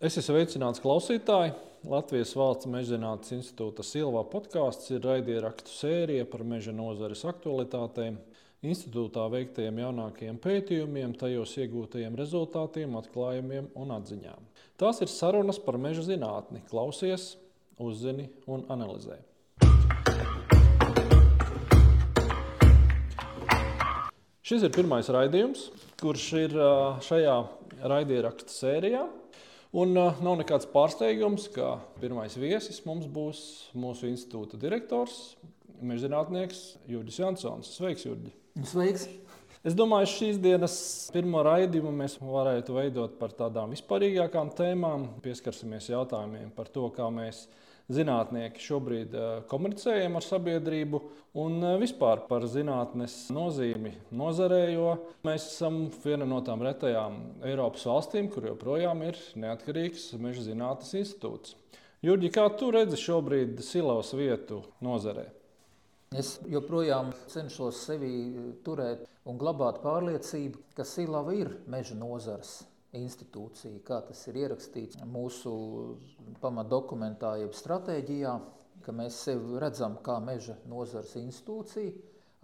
Es esmu sveicināts klausītāji. Latvijas Valsts meža zinātnes institūta Silvā podkāsts ir raidierakstu sērija par meža nozares aktualitātēm, institūtā veiktajiem jaunākajiem pētījumiem, tajos iegūtajiem rezultātiem, atklājumiem un atziņām. Tās ir sarunas par meža zinātni. Klausies, uzzini un analizē. Šis ir pirmais raidījums, kurš ir šajā raidierakstu sērijā. Un uh, nav nekāds pārsteigums, ka pirmais viesis mums būs mūsu institūta direktors, mežzinātnieks Jurģis Jansons. Sveiks, Jurģi! Sveiks! Es domāju, ka šīs dienas pirmo raidījumu mēs varētu veidot par tādām vispārīgākām tēmām. Pieskarsimies jautājumiem par to, kā mēs zinātnieki šobrīd eh, komunicējam ar sabiedrību un eh, vispār par zinātnes nozīmi nozarē, jo mēs esam viena no tām retajām Eiropas valstīm, kur joprojām ir neatkarīgs meža zinātnes institūts. Jurģi, kā tu redzi šobrīd silavas vietu nozarē? Es joprojām cenšos sevi turēt un glabāt pārliecību, ka silava ir meža nozars institūcija, kā tas ir ierakstīts mūsu pamatdokumentā, jeb stratēģijā, ka mēs sevi redzam kā meža nozares institūciju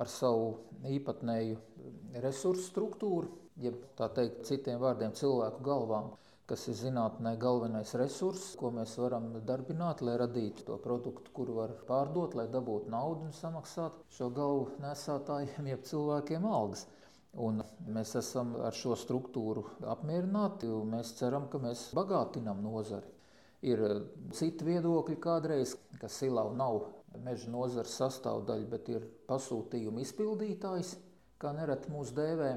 ar savu īpatnēju resursu struktūru, jeb tā teikt, citiem vārdiem, cilvēku galvām, kas ir zinātnē galvenais resurss, ko mēs varam darbināt, lai radītu to produktu, kuru var pārdot, lai dabūtu naudu un samaksāt šo galvu nesātājiem, jeb cilvēkiem algas. Un mēs esam ar šo struktūru apmierināti. Mēs ceram, ka mēs bagātinām nozari. Ir eh, citi viedokļi kādreiz, ka Silava nav meža nozares sastāvdaļa, bet ir pasūtījuma izpildītājs, kā nereti mūs dēvē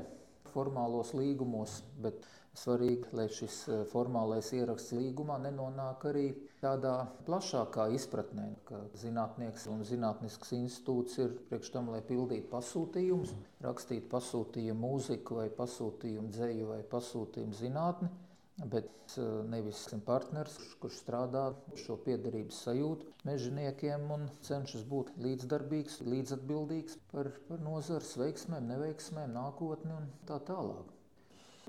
formālos līgumos. Bet svarīgi, lai šis eh, formālais ieraksts līgumā nenonāk arī tādā plašākā izpratnē, ka zinātnieks un zinātnisks institūts ir priekš tam, lai pildītu pasūtījumus, rakstītu pasūtījumu mūziku vai pasūtījumu dzēju vai pasūtījumu zinātni. Bet eh, nevis partners, kurš strādā šo piederības sajūtu mežģiniekiem un cenšas būt līdzdarbīgs, līdzatbildīgs par, par nozares veiksmēm, neveiksmēm, nākotni un tā tālāk.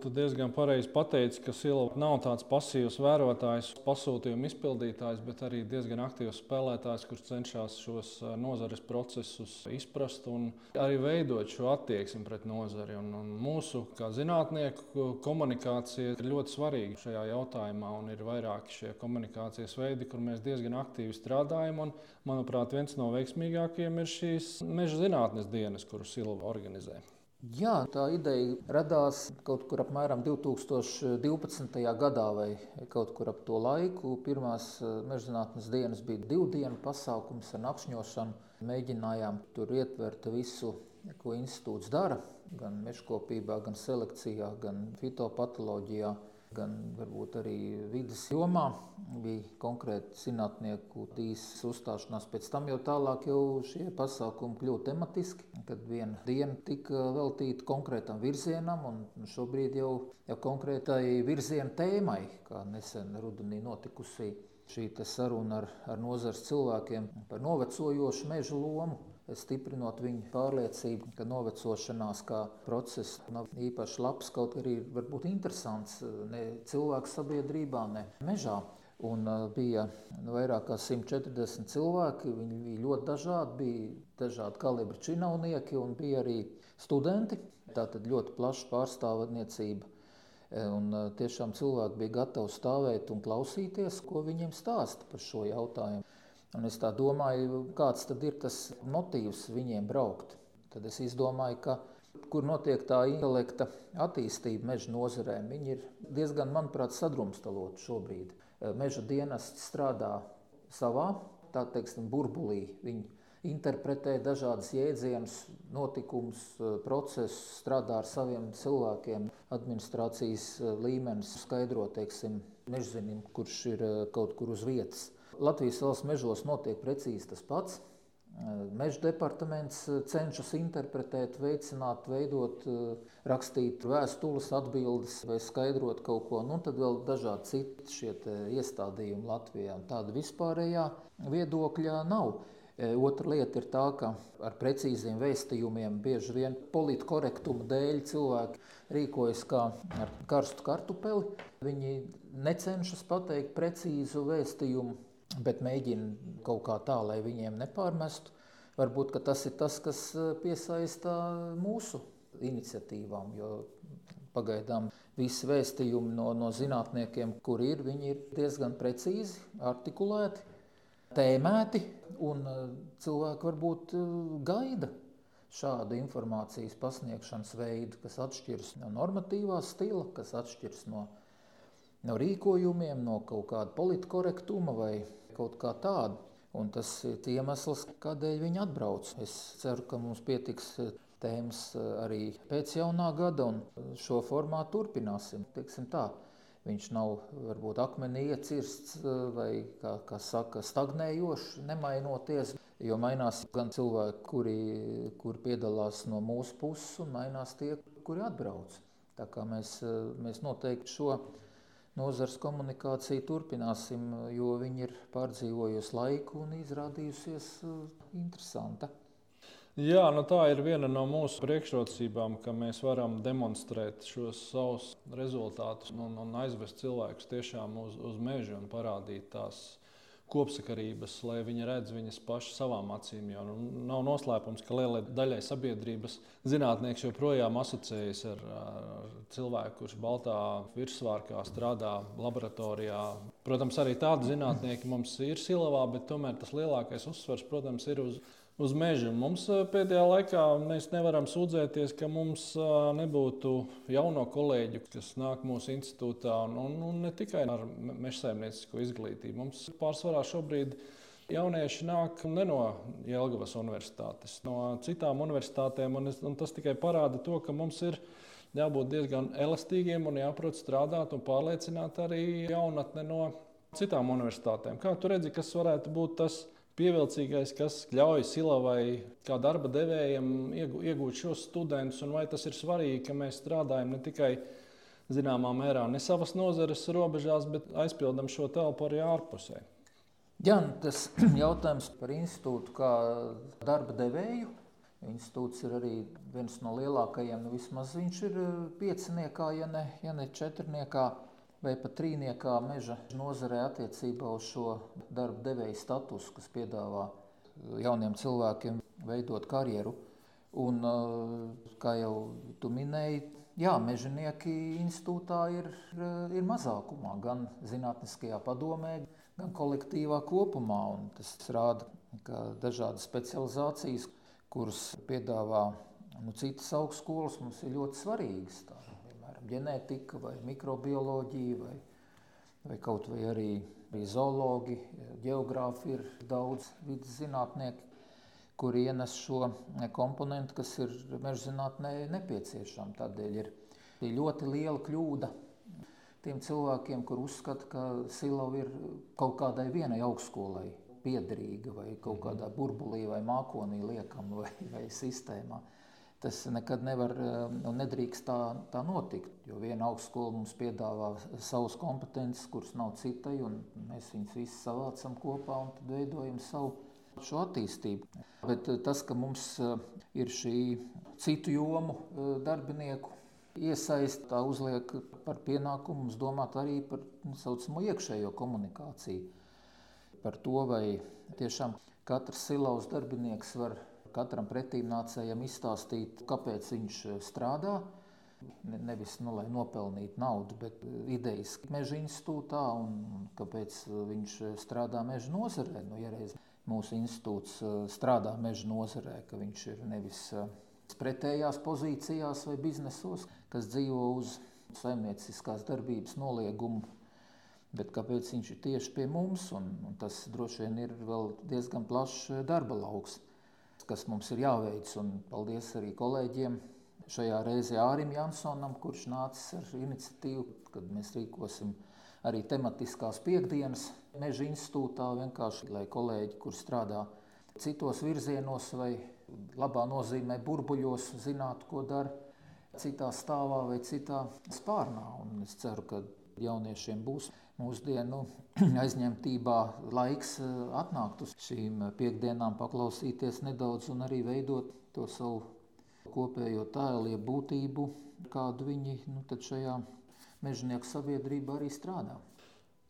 Tu diezgan pareizi pateici, ka Silva nav tāds pasīvs vērotājs, pasūtījuma izpildītājs, bet arī diezgan aktīvs spēlētājs, kurš cenšas šos nozares procesus izprast un arī veidot šo attieksmi pret nozari. Un, un mūsu, kā zinātnieku, komunikācija ir ļoti svarīga šajā jautājumā, un ir vairāki šie komunikācijas veidi, kur mēs diezgan aktīvi strādājam. Un, manuprāt, viens no veiksmīgākajiem ir šīs meža zinātnes dienas, kuru Silva organizē. Jā, tā ideja radās kaut kur apmēram 2012. gadā vai kaut kur ap to laiku. Pirmās eh, mežzinātnes dienas bija divu dienu pasākums ar apšņošanu. Mēģinājām tur ietvert visu, ko institūts dara, gan mežkopībā, gan selekcijā, gan fitopatoloģijā gan varbūt arī vidas jomā. Bija konkrēti zinātnieku tīsas uzstāšanās. Pēc tam jau tālāk jau šie pasākumi kļuva tematiski, kad viena diena tika veltīta konkrētam virzienam, un šobrīd jau, jau konkrētai virziena tēmai, kā nesen rudenī notikusi šī saruna ar, ar nozars cilvēkiem par novecojošu mežu lomu stiprinot viņu pārliecību, ka novecošanās kā process nav īpaši labs, kaut arī var būt interesants ne cilvēku sabiedrībā, ne mežā. Un uh, bija nu, vairāk kā 140 cilvēki. Viņi bija ļoti dažādi. Bija dažādi kalibri činovnieki un bija arī studenti. Tā tad ļoti plaša pārstāvniecība. E, un tiešām cilvēki bija gatavi stāvēt un klausīties, ko viņiem stāsta par šo jautājumu. Un es domāju, kāds tad ir tas motīvs viņiem braukt. Tad es izdomāju, ka kur notiek tā intelekta attīstība meža nozarē, viņi ir diezgan, manuprāt, sadrumstaloti šobrīd. Meža dienests strādā savā, tā teiksim, burbulī. Viņi interpretē dažādas jēdzienus, notikumus, procesus, strādā ar saviem cilvēkiem, administrācijas līmenis, skaidro, teiksim, mežzinim, kurš ir kaut kur uz vietas. Latvijas valsts mežos notiek precīzi tas pats. Meža departaments cenšas interpretēt, veicināt, veidot, rakstīt vēstules, atbildes vai skaidrot kaut ko. Nu, tad vēl dažādi citi iestādījumi Latvijā. Tāda vispārējā viedokļa nav. Otra lieta ir tā, ka ar precīziem vēstījumiem bieži vien politkorektuma dēļ cilvēki rīkojas kā ar karstu kartupeli. Viņi necenšas pateikt precīzu vēstījumu, bet mēģina kaut kā tā, lai viņiem nepārmestu. Varbūt tas ir tas, kas e, piesaista mūsu iniciatīvām, jo pagaidām visi vēstījumi no, no zinātniekiem, kur ir, viņi ir diezgan precīzi artikulēti, tēmēti, un e, cilvēki varbūt e, gaida šādu informācijas pasniegšanas veidu, kas atšķiras no normatīvā stila, kas atšķiras no, no rīkojumiem, no kaut kāda politkorektuma vai kaut kā tāda. Un tas ir iemesls, kādēļ viņi atbrauc. Es ceru, ka mums pietiks tēmas arī pēc jaunā gada, un šo formātu turpināsim. Viņš nav varbūt akmenī iecirsts vai, kā, kā saka, stagnējošs, nemainoties. Jo mainās gan cilvēki, kuri, kuri piedalās no mūsu puses, un mainās tie, kuri atbrauc. Tā kā mēs, mēs noteikti šo nozars komunikāciju turpināsim, jo viņi ir pārdzīvojusi laiku un izrādījusies interesanta. Jā, nu tā ir viena no mūsu priekšrocībām, ka mēs varam demonstrēt šos savus rezultātus un, un aizvest cilvēkus tiešām uz, uz mežu un parādīt tās kopsakarības, lai viņi redz viņas pašas savām acīm. Jo nu, nav noslēpums, ka lielai daļai sabiedrības zinātnieks joprojām asociējas ar, ar cilvēku, kurš baltā virsvārkā strādā laboratorijā. Protams, arī tādi zinātnieki mums ir silavā, bet tomēr tas lielākais uzsvers, protams, ir uz uz meža. Mums pēdējā laikā mēs nevaram sūdzēties, ka mums nebūtu jauno kolēģu, kas nāk mūsu institūtā, un, un, un ne tikai ar mežsaimniecisko izglītību. Mums pārsvarā šobrīd jaunieši nāk ne no Jelgavas universitātes, no citām universitātēm, un, es, un tas tikai parāda to, ka mums ir jābūt diezgan elastīgiem un jāprot strādāt un pārliecināt arī jaunatni no citām universitātēm. Kā tu redzi, kas varētu būt tas? Pievilcīgais, kas ļauj Silavai kā darba devējiem iegūt šos studentus, un vai tas ir svarīgi, ka mēs strādājam ne tikai zināmā mērā ne savas nozares robežās, bet aizpildām šo telpu arī ārpusē. Jā, tas jautājums par institūtu kā darba devēju. Institūts ir arī viens no lielākajiem, nu vismaz viņš ir pieciniekā, ja ne, ja ne četrniekā vai pat trīniekā meža nozarē attiecībā uz šo darba devēja statusu, kas piedāvā jauniem cilvēkiem veidot karjeru. Un, eh, kā jau tu minēji, jā, mežonieki institūtā ir, eh, ir mazākumā, gan zinātniskajā padomē, gan kolektīvā kopumā. Un tas rāda, ka dažādas specializācijas, kuras piedāvā nu, citas augstskolas, mums ir ļoti svarīgas. Tā ģenētika, vai mikrobioloģija, vai, vai kaut vai arī, arī zoologi, geogrāfi ir daudz vidas zinātnieki, kuri ienes šo komponentu, kas ir meža zinātnē nepieciešama. Tādēļ ir ļoti liela kļūda tiem cilvēkiem, kur uzskata, ka Silava ir kaut kādai vienai augstskolai piederīga vai kaut kādā burbulī vai mākonī liekama vai, vai sistēmā. Tas nekad nevar un nu, nedrīkst tā, tā notikt. Jo viena augstskola mums piedāvā savas kompetences, kuras nav citai, un mēs viņus visus savācam kopā un veidojam savu šo attīstību. Bet eh, tas, ka mums eh, ir šī citu jomu eh, darbinieku iesaiste, tā uzliek par pienākumu mums domāt arī par tā saucamo iekšējo komunikāciju. Par to, vai tiešām katrs silaus darbinieks var katram pretīmnācējam izstāstīt, kāpēc viņš eh, strādā. Nevis nu, lai nopelnītu naudu, bet eh, idejas meža institūtā un kāpēc eh, viņš strādā meža nozarē. Nu, ja reiz mūsu institūts strādā meža nozarē, ka viņš ir nevis pretējās pozīcijās vai biznesos, kas dzīvo uz saimnieciskās darbības noliegumu, bet kāpēc viņš ir tieši pie mums, un, un tas droši vien ir diezgan plašs darba lauks kas mums ir jāveic. Un paldies arī kolēģiem. Šajā reizē Ārim Jansonam, kurš nācis ar iniciatīvu, kad mēs rīkosim arī tematiskās piekdienas meža institūtā, vienkārši lai kolēģi, kur strādā citos virzienos vai labā nozīmē burbuļos, zinātu, ko dara citā stāvā vai citā spārnā. Un es ceru, ka jauniešiem būs mūsdienu aizņemtībā laiks eh, atnākt uz šīm piekdienām, paklausīties nedaudz un arī veidot to savu kopējo tēlu, būtību, kādu viņi nu, šajā mežonieku sabiedrībā arī strādā.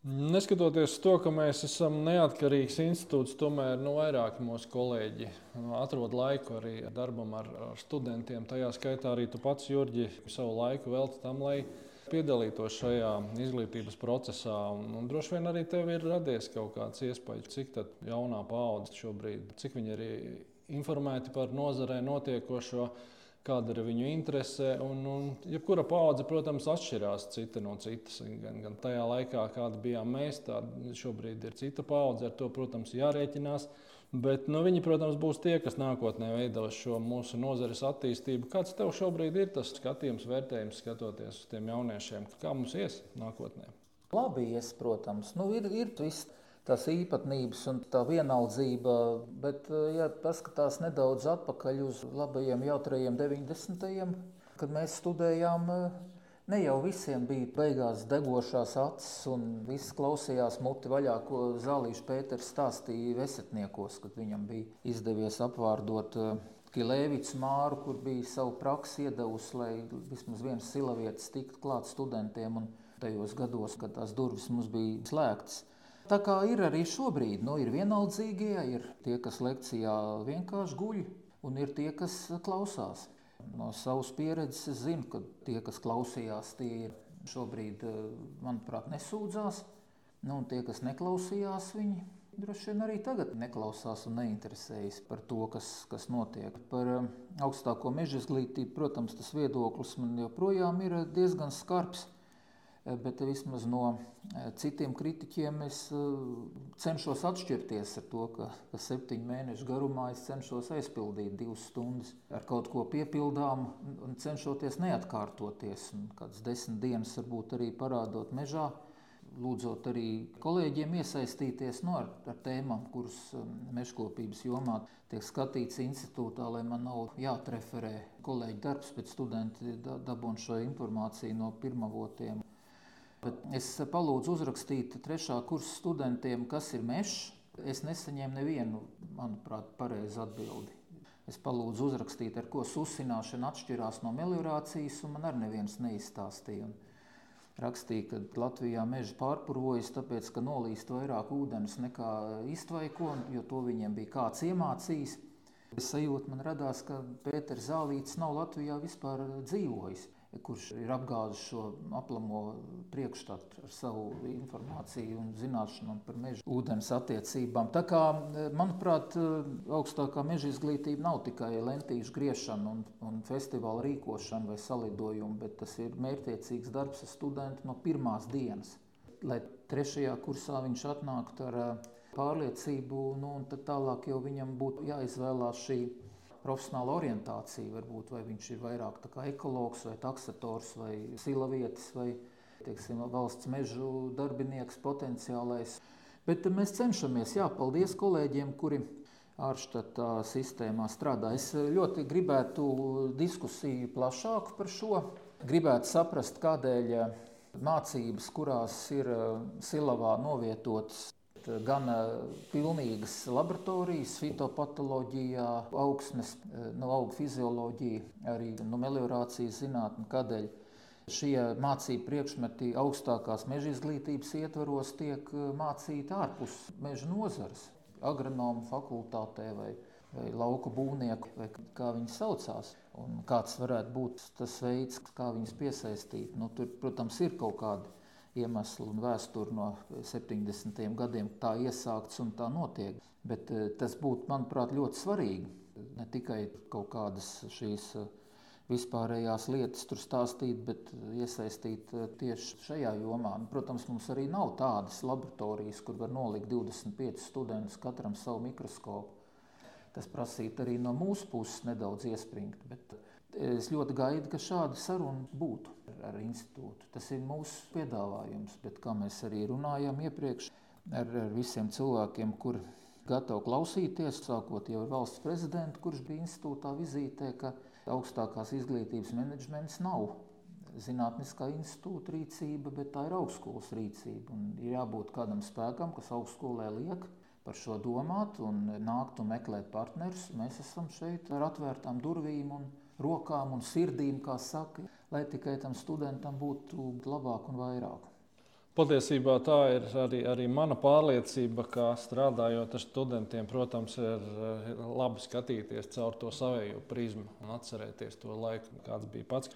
Neskatoties to, ka mēs esam neatkarīgs institūts, tomēr nu, vairāki mūsu kolēģi nu, atrod laiku arī darbam ar, ar studentiem. Tajā skaitā arī tu pats, Jurģi, savu laiku veltīji tam, lai piedalītos šajā izglītības procesā. Un, un droši vien arī tev ir radies kaut kāds iespējas, cik jaunā paudze šobrīd, cik viņi ir informēti par nozarē notiekošo kāda ir viņu interese. Un, un jebkura paudze, protams, atšķirās cita no citas. Gan, gan tajā laikā, kāda bijām mēs, tāda šobrīd ir cita paudze. Ar to, protams, jārēķinās. Bet nu, viņi, protams, būs tie, kas nākotnē veidos šo mūsu nozares attīstību. Kāds tev šobrīd ir tas skatījums, vērtējums, skatoties uz tiem jauniešiem? Kā mums ies nākotnē? Labi, ies, protams. Nu, ir, ir viss tās īpatnības un tā vienaldzība. Bet, ja paskatās nedaudz atpakaļ uz labajiem, jautrajiem 90. kad mēs studējām Ne jau visiem bija beigās degošās acis, un viss klausījās muti vaļā, ko Zālīša Pēters stāstīja Vesetniekos, kad viņam bija izdevies apvārdot eh, Kilēvicu māru, kur bija savu praksi iedavusi, lai vismaz viens silavietis tiktu klāt studentiem, un tajos gados, kad tās durvis mums bija slēgtas. Tā kā ir arī šobrīd, nu, ir vienaldzīgie, ir tie, kas lekcijā vienkārši guļ, un ir tie, kas klausās. No savas pieredzes es zinu, ka tie, kas klausījās, tie ir šobrīd, eh, manuprāt, nesūdzās. Nu, un tie, kas neklausījās, viņi droši vien arī tagad neklausās un neinteresējas par to, kas, kas notiek. Par eh, augstāko meža izglītību, protams, tas viedoklis man joprojām ir diezgan skarbs. Eh, bet vismaz no eh, citiem kritiķiem es eh, cenšos atšķirties ar to, ka, ka septiņu mēnešu garumā es cenšos aizpildīt divas stundas ar kaut ko piepildām un cenšoties neatkārtoties. Un kādas desmit dienas varbūt arī parādot mežā, lūdzot arī kolēģiem iesaistīties no, nu, ar, ar tēmām, kuras mežkopības jomā tiek skatīts institūtā, lai man nav jāatreferē kolēģi darbs, bet studenti dabūn šo informāciju no pirmavotiem. Bet es palūdzu uzrakstīt trešā kursa studentiem, kas ir mežs. Es nesaņēmu nevienu, manuprāt, pareizu atbildi. Es palūdzu uzrakstīt, ar ko susināšana atšķirās no meliorācijas, un man arī neviens neizstāstīja. Un rakstīja, ka Latvijā meža pārpurojas, tāpēc, ka nolīst vairāk ūdens nekā iztvaiko, jo to viņiem bija kāds iemācījis. Es sajūtu, man radās, ka Pēters Zālīts nav Latvijā vispār dzīvojis kurš ir apgāzis šo aplamo priekšstatu ar savu informāciju un zināšanām par meža ūdens attiecībām. Tā kā, manuprāt, augstākā meža izglītība nav tikai lentīšu griešana un, un festivāla rīkošana vai salidojuma, bet tas ir mērķiecīgs darbs ar studentu no pirmās dienas. Lai trešajā kursā viņš atnāktu ar pārliecību, nu, un tālāk jau viņam būtu jāizvēlās šī profesionāla orientācija. Varbūt vai viņš ir vairāk ekologs, vai taksators, vai silavietis, vai teiksim, valsts mežu darbinieks potenciālais. Bet mēs cenšamies, jā, paldies kolēģiem, kuri ārštata sistēmā strādā. Es ļoti gribētu diskusiju plašāku par šo. Gribētu saprast, kādēļ mācības, kurās ir silavā novietotas gan eh, pilnīgas laboratorijas, fitopatoloģijā, augsnes, no nu, augu fizioloģija, arī no nu, meliorācijas zinātne, kādēļ šie mācību priekšmeti augstākās meža izglītības ietvaros tiek mācīti ārpus meža nozares, agronomu fakultātē vai, vai lauku būvnieku, vai kā viņi saucās. Un kāds varētu būt tas veids, kā viņus piesaistīt. Nu, tur, protams, ir kaut kādi iemesli un vēsturi no 70. gadiem tā iesākts un tā notiek. Bet eh, tas būtu, manuprāt, ļoti svarīgi. Ne tikai kaut kādas šīs eh, vispārējās lietas tur stāstīt, bet iesaistīt eh, tieši šajā jomā. Protams, mums arī nav tādas laboratorijas, kur var nolikt 25 studentus, katram savu mikroskopu. Tas prasītu arī no mūsu puses nedaudz iespringt. Bet Es ļoti gaidu, ka šāda saruna būtu ar institūtu. Tas ir mūsu piedāvājums, bet kā mēs arī runājām iepriekš ar, ar visiem cilvēkiem, kuri gatavi klausīties, sākot jau ar valsts prezidentu, kurš bija institūtā vizītē, ka augstākās izglītības menedžments nav zinātniskā institūta rīcība, bet tā ir augstskolas rīcība. Un ir jābūt kādam spēkam, kas augstskolē liek par šo domāt un nākt un meklēt partnerus. Mēs esam šeit ar atvērtām durvīm un rokām un sirdīm, kā saka, lai tikai tam studentam būtu labāk un vairāk. Patiesībā tā ir arī, arī mana pārliecība, ka strādājot ar studentiem, protams, ir labi skatīties caur to savējo prizmu un atcerēties to laiku, kāds bija pats.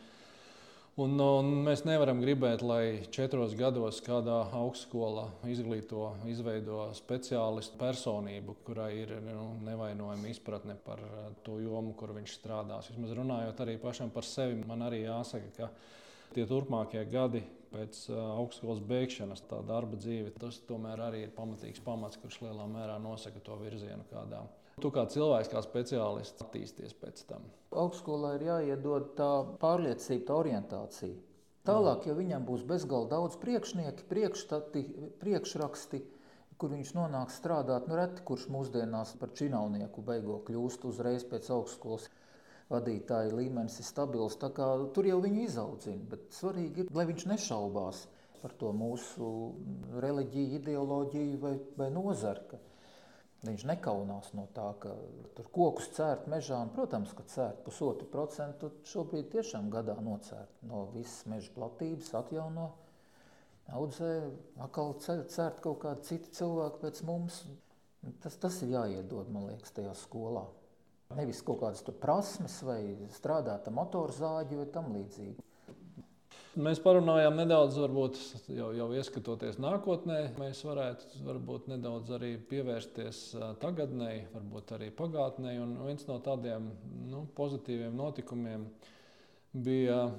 Un, un mēs nevaram gribēt, lai četros gados kādā augstskolā izglīto, izveido speciālistu personību, kurai ir nu, nevainojama izpratne par to jomu, kur viņš strādās. Vismaz runājot arī pašam par sevi, man arī jāsaka, ka tie turpmākie gadi pēc augstskolas beigšanas, tā darba dzīve, tas tomēr arī ir pamatīgs pamats, kurš lielā mērā nosaka to virzienu, kādā tu kā cilvēks, kā speciālists attīsties pēc tam. Augstskolā ir jāiedod tā pārliecība, tā orientācija. Tālāk, ja viņam būs bezgalīgi daudz priekšstati, priekšraksti, kur viņš nonāks strādāt, nu reti kurš mūsdienās par činovnieku beigo kļūst uzreiz pēc augstskolas vadītāja līmenis ir stabils. Tur jau viņu izaudzina, bet svarīgi ir, lai viņš nešaubās par to mūsu reliģiju, ideoloģiju vai, vai nozari. Viņš nekaunās no tā, ka tur kokus cērt mežā. Un, protams, ka cērt pusotru procentu šobrīd tiešām gadā nocērt no visas meža platības, atjauno, audzē, atkal cērt kaut kādi citi cilvēki pēc mums. Tas, tas ir jāiedod, man liekas, tajā skolā. Nevis kaut kādas prasmes vai strādāt ar motorzāģi vai tam līdzīgi. Mēs parunājām nedaudz, varbūt jau, jau ieskatoties nākotnē, mēs varētu varbūt nedaudz arī pievērsties tagadnē, varbūt arī pagātnē. Un viens no tādiem nu, pozitīviem notikumiem ir bija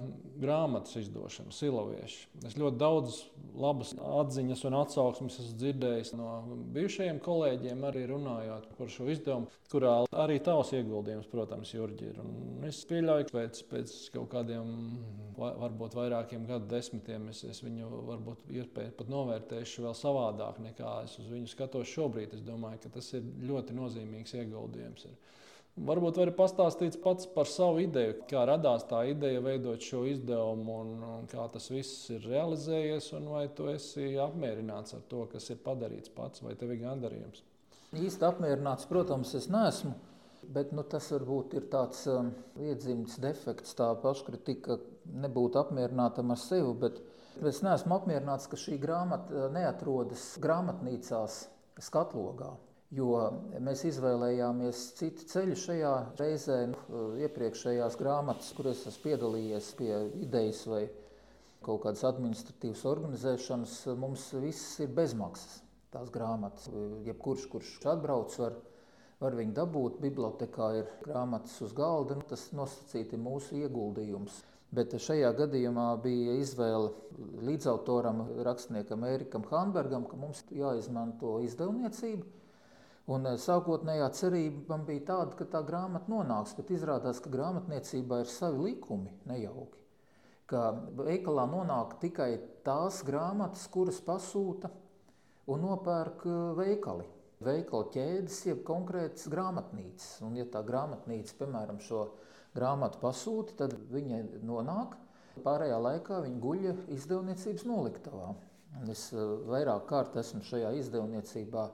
grāmatas izdošana, silavieši. Es ļoti daudz labas atziņas un atsauksmes esmu dzirdējis no bijušajiem kolēģiem, arī runājot par šo izdevumu, kurā arī tavs ieguldījums, protams, Jurģi, ir. Un es pieļauju, ka pēc, pēc kaut kādiem, varbūt vairākiem gadu desmitiem, es, es viņu varbūt iespēju pat novērtēšu vēl savādāk nekā es uz viņu skatos šobrīd. Es domāju, ka tas ir ļoti nozīmīgs ieguldījums. Ir. Varbūt vari pastāstīt pats par savu ideju, kā radās tā ideja veidot šo izdevumu un, un kā tas viss ir realizējies, un vai tu esi apmierināts ar to, kas ir padarīts pats, vai tev ir gandarījums? Īsti apmierināts, protams, es neesmu. Bet nu, tas varbūt ir tāds um, iedzimts defekts, tā paškritika, nebūt apmierinātam ar sevi. Bet es neesmu apmierināts, ka šī grāmata uh, neatrodas grāmatnīcās, skatlogā. Jo mēs izvēlējāmies citu ceļu šajā reizē. Nu, iepriekšējās grāmatas, kuras esmu piedalījies pie idejas vai kaut kādas administratīvas organizēšanas, mums viss ir bezmaksas. Tās grāmatas, jebkurš, kurš atbrauc, var, var viņu dabūt. Bibliotekā ir grāmatas uz galda. Nu, tas nosacīti mūsu ieguldījums. Bet šajā gadījumā bija izvēle līdzautoram, rakstniekam Erikam Hanbergam, ka mums jāizmanto izdevniecība Un eh, sākotnējā cerība man bija tāda, ka tā grāmata nonāks, bet izrādās, ka grāmatniecībā ir savi likumi nejauki. Ka veikalā nonāk tikai tās grāmatas, kuras pasūta un nopērk eh, veikali. Veikala ķēdes, jeb konkrētas grāmatnīcas. Un, ja tā grāmatnīca, piemēram, šo grāmatu pasūta, tad viņa nonāk. Pārējā laikā viņa guļ izdevniecības noliktavā. Un es eh, vairāk kārt esmu šajā izdevniecībā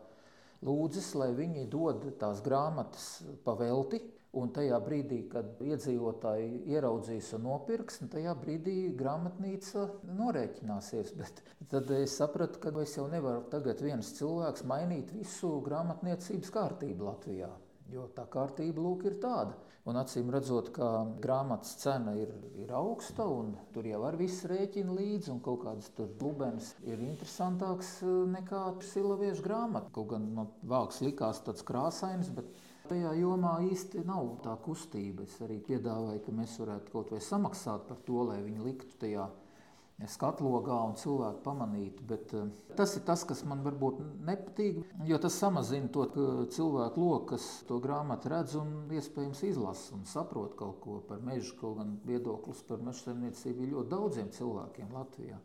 lūdzis, lai viņi dod tās grāmatas pavelti. Un tajā brīdī, kad iedzīvotāji ieraudzīs un nopirks, tajā brīdī grāmatnīca norēķināsies. Bet tad es sapratu, ka es jau nevaru tagad viens cilvēks mainīt visu grāmatniecības kārtību Latvijā. Jo tā kārtība lūk, ir tāda. Un acīm redzot, ka grāmatas cena ir, ir augsta, un tur jau ar visu rēķinu līdzi, un kaut kādas tur lubenes ir interesantāks eh, nekā silaviešu grāmata. Kaut gan man vāks likās tāds krāsains, bet tajā jomā īsti nav tā kustība. Es arī piedāvāju, ka mēs varētu kaut vai samaksāt par to, lai viņi liktu tajā skatlogā un cilvēku pamanītu. Bet, uh, tas ir tas, kas man varbūt nepatīk, jo tas samazina to cilvēku loku, kas to grāmatu redz un iespējams izlasa un saprot kaut ko par mežu. Kaut gan viedoklis par meža saimniecību ir ļoti daudziem cilvēkiem Latvijā.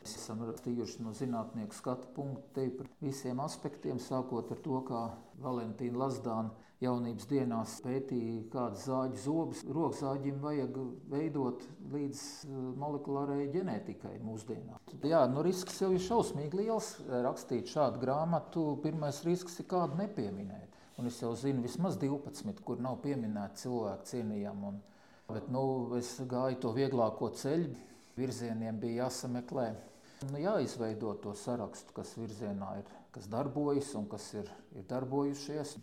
Mēs esam rakstījuši no zinātnieku skatu punkta par visiem aspektiem, sākot ar to, kā Valentīna Lazdāna jaunības dienās pētīja, kādas zāģu zobus rokzāģim vajag veidot līdz eh, molekulārai ģenētikai mūsdienās. Jā, nu risks jau ir šausmīgi liels. Rakstīt šādu grāmatu, pirmais risks ir kādu nepieminēt. Un es jau zinu vismaz 12, kur nav pieminēti cilvēku cienījami. Un, bet nu, es gāju to vieglāko ceļu, virzieniem bija jāsameklē. Nu, jāizveido to sarakstu, kas virzienā ir, kas darbojas un kas ir, ir darbojušies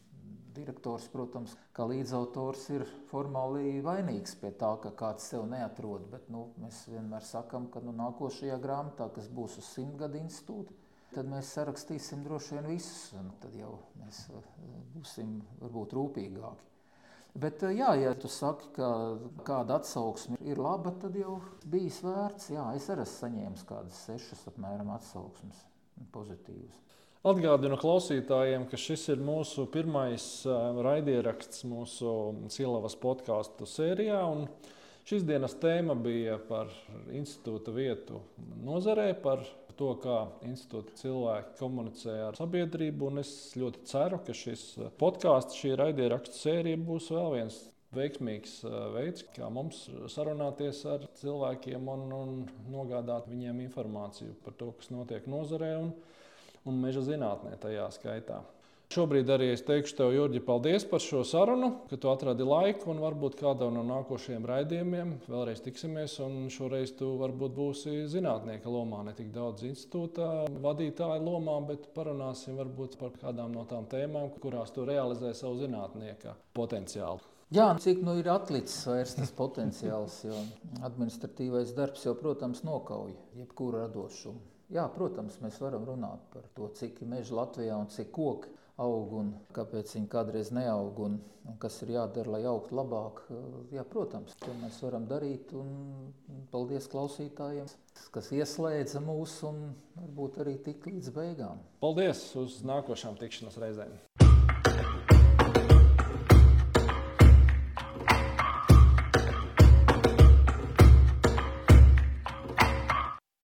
direktors, protams, kā līdzautors ir formāli vainīgs pie tā, ka kāds sev neatrod. Bet nu, mēs vienmēr sakām, ka nu, nākošajā grāmatā, kas būs uz simtgadu institūta, tad mēs sarakstīsim droši vien visus. Tad jau mēs uh, būsim varbūt rūpīgāki. Bet, uh, jā, ja tu saki, ka kāda atsauksme ir laba, tad jau bija vērts. Jā, es arī esmu saņēmis kādas sešas apmēram atsauksmes, pozitīvas. Atgādinu klausītājiem, ka šis ir mūsu pirmais raidieraksts mūsu Cielavas podkāstu sērijā. Šīs dienas tēma bija par institūta vietu nozarē, par to, kā institūta cilvēki komunicē ar sabiedrību. Es ļoti ceru, ka šis podkāsts, šī raidierakstu sērija būs vēl viens veiksmīgs veids, kā mums sarunāties ar cilvēkiem un, un nogādāt viņiem informāciju par to, kas notiek nozarē. Un, un meža zinātnē tajā skaitā. Šobrīd arī es teikšu tev, Jurģi, paldies par šo sarunu, ka tu atradi laiku un varbūt kādā no nākošajiem raidījumiem vēlreiz tiksimies. Šoreiz tu varbūt būsi zinātnieka lomā, ne tik daudz institūta vadītāja lomā, bet parunāsim varbūt par kādām no tām tēmām, kurās tu realizē savu zinātnieka potenciālu. Jā, cik nu ir atlicis vairs tas potenciāls, jo administratīvais darbs jau, protams, nokauj jebkuru radošumu. Jā, protams, mēs varam runāt par to, cik ir meža Latvijā un cik koki aug un kāpēc viņi kādreiz neaug un, un kas ir jādara, lai augtu labāk. Jā, protams, to mēs varam darīt. Un paldies klausītājiem, kas ieslēdza mūs un varbūt arī tik līdz beigām. Paldies uz nākošām tikšanās reizēm!